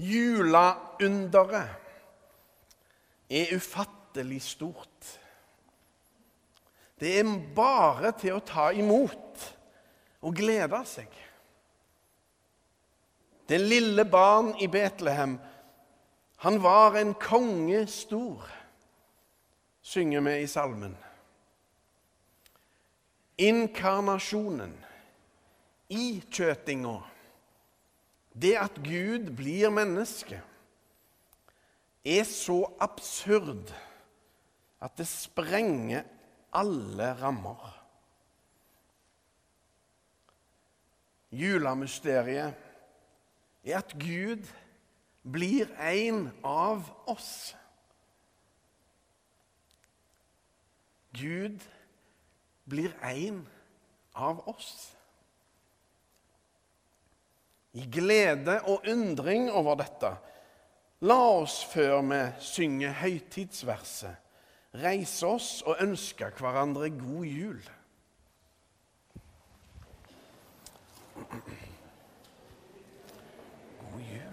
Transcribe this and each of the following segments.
Juleunderet er ufattelig stort. Det er bare til å ta imot og glede seg. Det lille barn i Betlehem, han var en konge stor, synger vi i salmen. Inkarnasjonen, ikjøtinga, det at Gud blir menneske, er så absurd at det sprenger alle rammer. Julemysteriet er at Gud blir en av oss. Gud blir en av oss. I glede og undring over dette, la oss før vi synger høytidsverset, reise oss og ønske hverandre god jul. God jul.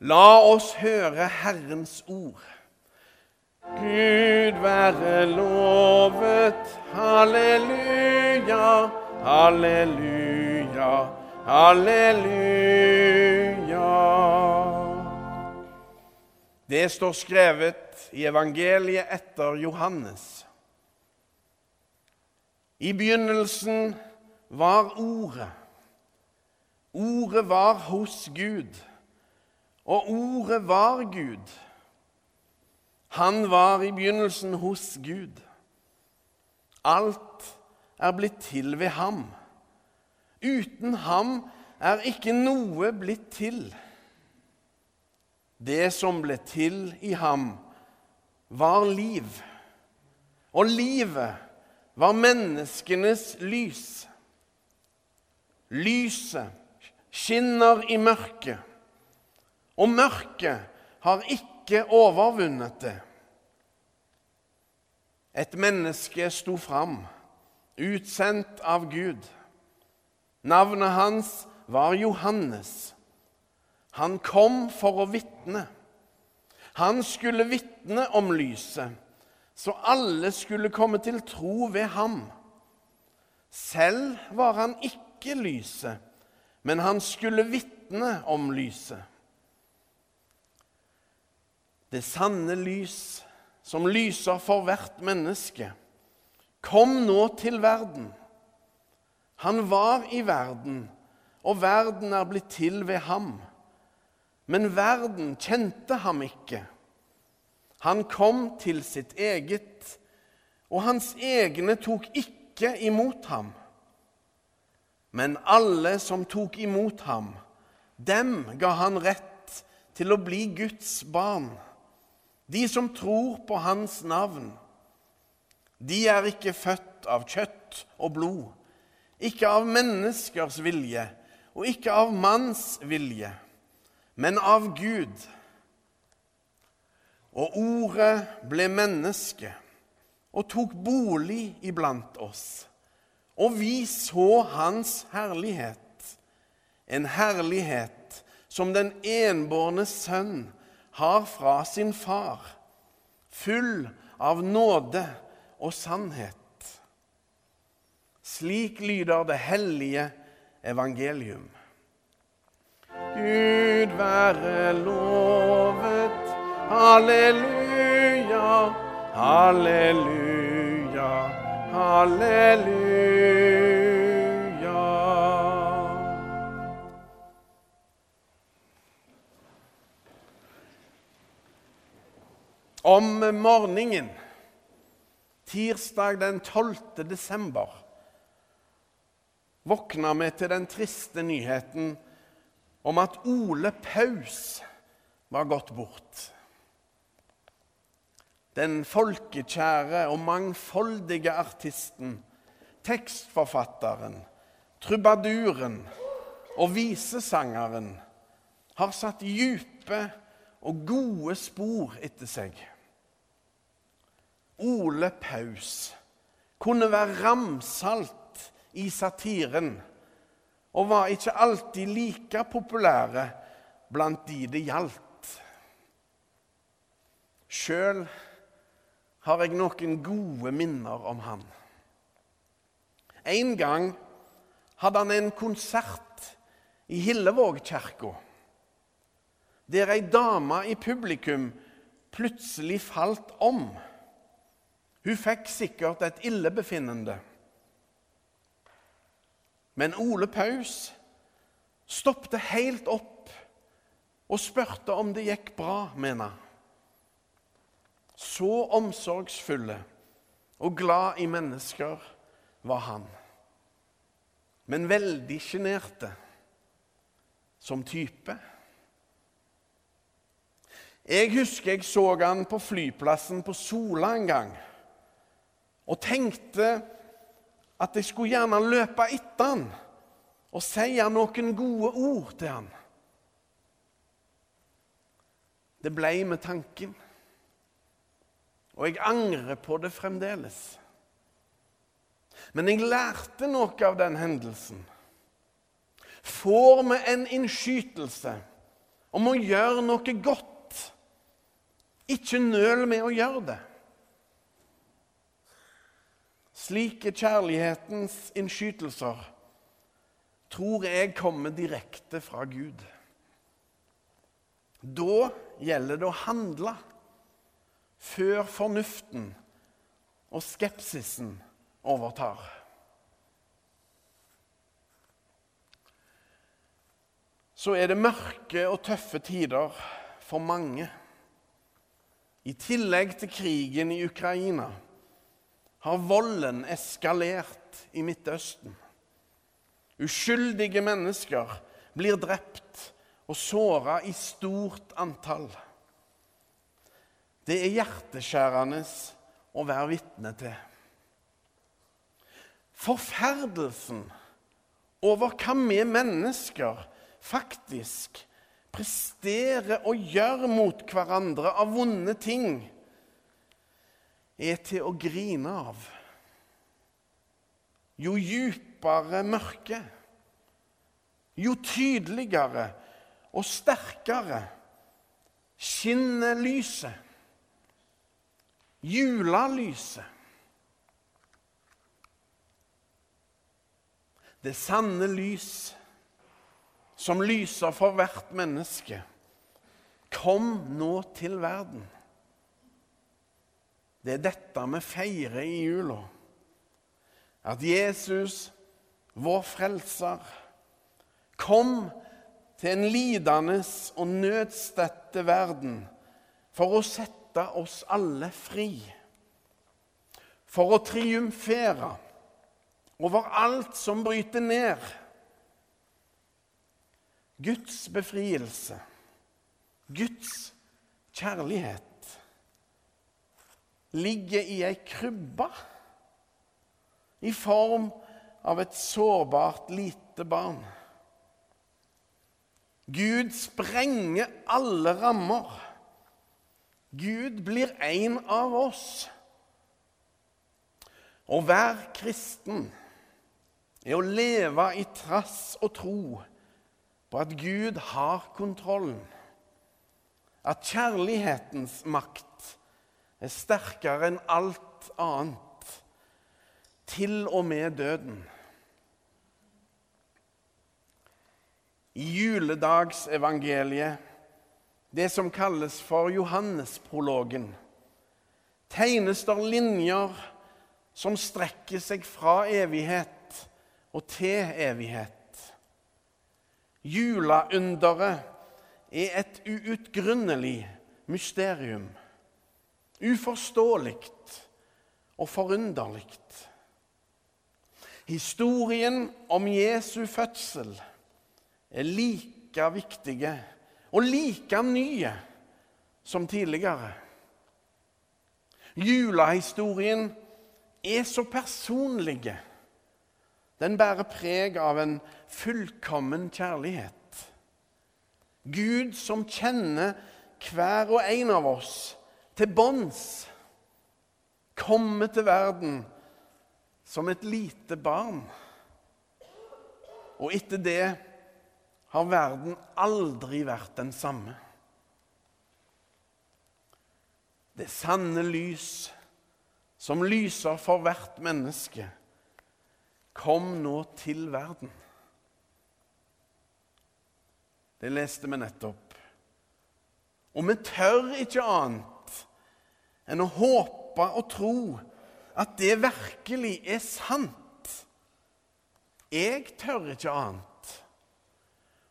La oss høre Herrens ord. Gud være lovet, halleluja, halleluja, halleluja. Det står skrevet i evangeliet etter Johannes. I begynnelsen var Ordet. Ordet var hos Gud og ordet var Gud. Han var i begynnelsen hos Gud. Alt er blitt til ved ham. Uten ham er ikke noe blitt til. Det som ble til i ham, var liv. Og livet var menneskenes lys. Lyset skinner i mørket og mørket har ikke overvunnet det. Et menneske sto fram, utsendt av Gud. Navnet hans var Johannes. Han kom for å vitne. Han skulle vitne om lyset, så alle skulle komme til tro ved ham. Selv var han ikke lyset, men han skulle vitne om lyset. Det sanne lys som lyser for hvert menneske, kom nå til verden. Han var i verden, og verden er blitt til ved ham. Men verden kjente ham ikke. Han kom til sitt eget, og hans egne tok ikke imot ham. Men alle som tok imot ham, dem ga han rett til å bli Guds barn de som tror på Hans navn, de er ikke født av kjøtt og blod, ikke av menneskers vilje og ikke av manns vilje, men av Gud. Og ordet ble menneske og tok bolig iblant oss, og vi så hans herlighet, en herlighet som den enbårne sønn har fra sin far, full av nåde og sannhet. Slik lyder det hellige evangelium. Gud være lovet. Halleluja, halleluja, halleluja. Om morgenen, tirsdag den 12. desember, våkna vi til den triste nyheten om at Ole Paus var gått bort. Den folkekjære og mangfoldige artisten, tekstforfatteren, trubaduren og visesangeren har satt dype og gode spor etter seg. Ole Paus kunne være ramsalt i satiren og var ikke alltid like populære blant de det gjaldt. Sjøl har jeg noen gode minner om han. En gang hadde han en konsert i Hillevågkirka, der ei dame i publikum plutselig falt om. Hun fikk sikkert et illebefinnende. Men Ole Paus stoppet helt opp og spurte om det gikk bra med henne. Så omsorgsfulle og glad i mennesker var han. Men veldig sjenerte som type. Jeg husker jeg så han på flyplassen på Sola en gang og tenkte at jeg skulle gjerne løpe etter han og si noen gode ord til han. Det ble med tanken, og jeg angrer på det fremdeles. Men jeg lærte noe av den hendelsen. Får vi en innskytelse om å gjøre noe godt, ikke nøl med å gjøre det. Slike kjærlighetens innskytelser tror jeg kommer direkte fra Gud. Da gjelder det å handle før fornuften og skepsisen overtar. Så er det mørke og tøffe tider for mange. I tillegg til krigen i Ukraina har volden eskalert i Midtøsten. Uskyldige mennesker blir drept og såra i stort antall. Det er hjerteskjærende å være vitne til. Forferdelsen over hva vi mennesker faktisk presterer å gjøre mot hverandre av vonde ting er til å grine av. Jo djupere mørket, jo tydeligere og sterkere skinner lyset. Julelyset. Det sanne lys som lyser for hvert menneske, kom nå til verden. Det er dette vi feirer i jula. At Jesus, vår frelser, kom til en lidende og nødstedte verden for å sette oss alle fri. For å triumfere over alt som bryter ned. Guds befrielse, Guds kjærlighet ligger i ei krybbe i form av et sårbart lite barn. Gud sprenger alle rammer. Gud blir en av oss. Å være kristen er å leve i trass og tro på at Gud har kontrollen. At kjærlighetens makt er sterkere enn alt annet. til og med døden. I juledagsevangeliet, det som kalles for Johannesprologen, tegnes der linjer som strekker seg fra evighet og til evighet. Julaunderet er et uutgrunnelig mysterium. Uforståelig og forunderlig. Historien om Jesu fødsel er like viktige og like nye som tidligere. Julehistorien er så personlig. Den bærer preg av en fullkommen kjærlighet. Gud som kjenner hver og en av oss til bånds, Komme til verden som et lite barn. Og etter det har verden aldri vært den samme. Det sanne lys som lyser for hvert menneske, kom nå til verden. Det leste vi nettopp. Og vi tør ikke annet enn å håpe og tro at det virkelig er sant. Jeg tør ikke annet.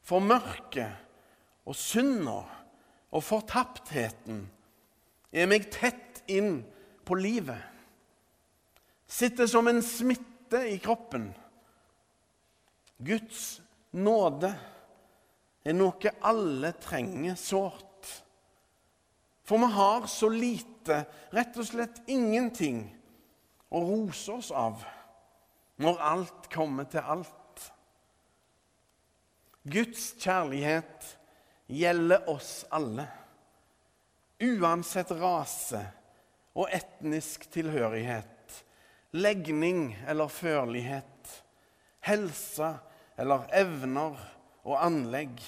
For mørket og synda og fortaptheten er meg tett inn på livet. Sitter som en smitte i kroppen. Guds nåde er noe alle trenger sårt. For vi har så lite, rett og slett ingenting, å rose oss av når alt kommer til alt. Guds kjærlighet gjelder oss alle, uansett rase og etnisk tilhørighet, legning eller førlighet, helse eller evner og anlegg.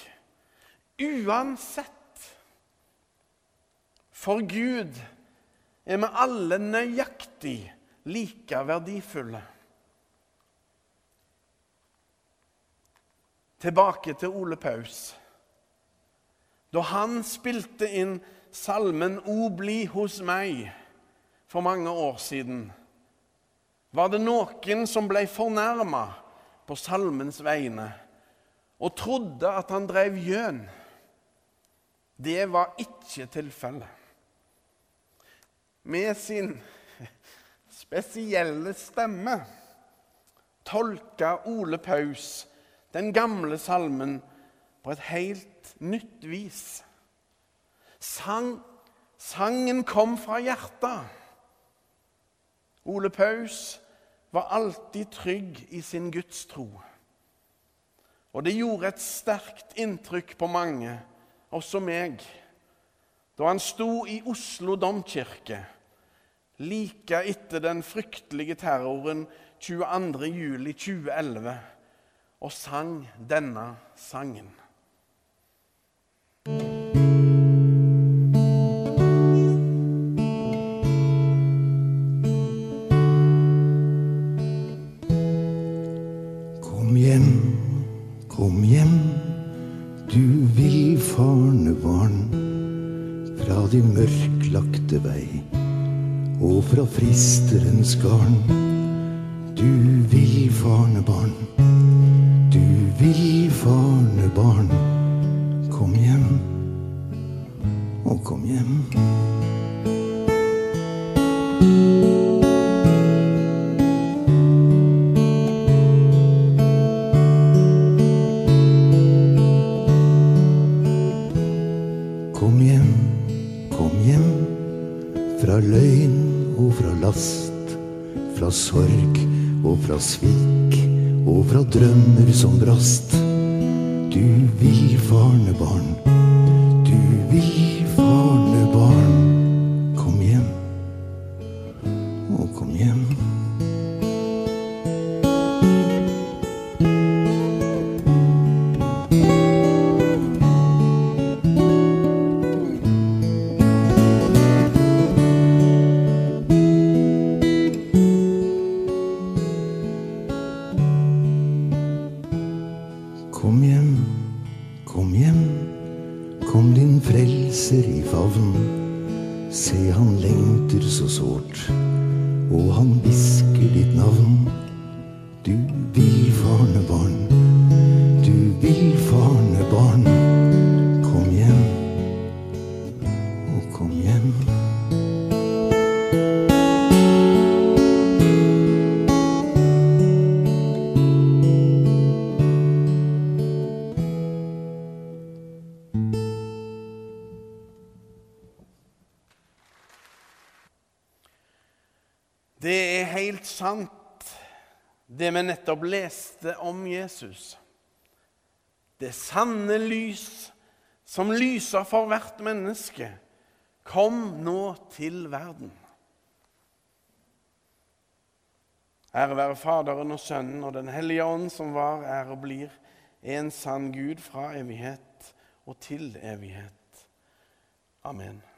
Uansett for Gud er vi alle nøyaktig like verdifulle. Tilbake til Ole Paus. Da han spilte inn salmen 'O bli hos meg' for mange år siden, var det noen som ble fornærma på salmens vegne og trodde at han drev gjøn. Det var ikke tilfellet med sin spesielle stemme tolka Ole Paus den gamle salmen på et helt nytt vis. Sang, sangen kom fra hjertet. Ole Paus var alltid trygg i sin gudstro. Og det gjorde et sterkt inntrykk på mange, også meg da han sto i Oslo domkirke like etter den fryktelige terroren 22.07.2011 og sang denne sangen. Og kom hjem. fra løgn og fra last, fra sorg og fra svik og fra drømmer som brast. Se, han lengter så sårt, og han hvisker ditt navn. Du vil farne barn, du villfarne barn. Det er helt sant, det vi nettopp leste om Jesus. Det sanne lys som lyser for hvert menneske, kom nå til verden. Ære være Faderen og Sønnen og Den hellige ånd, som var, er og blir en sann Gud fra evighet og til evighet. Amen.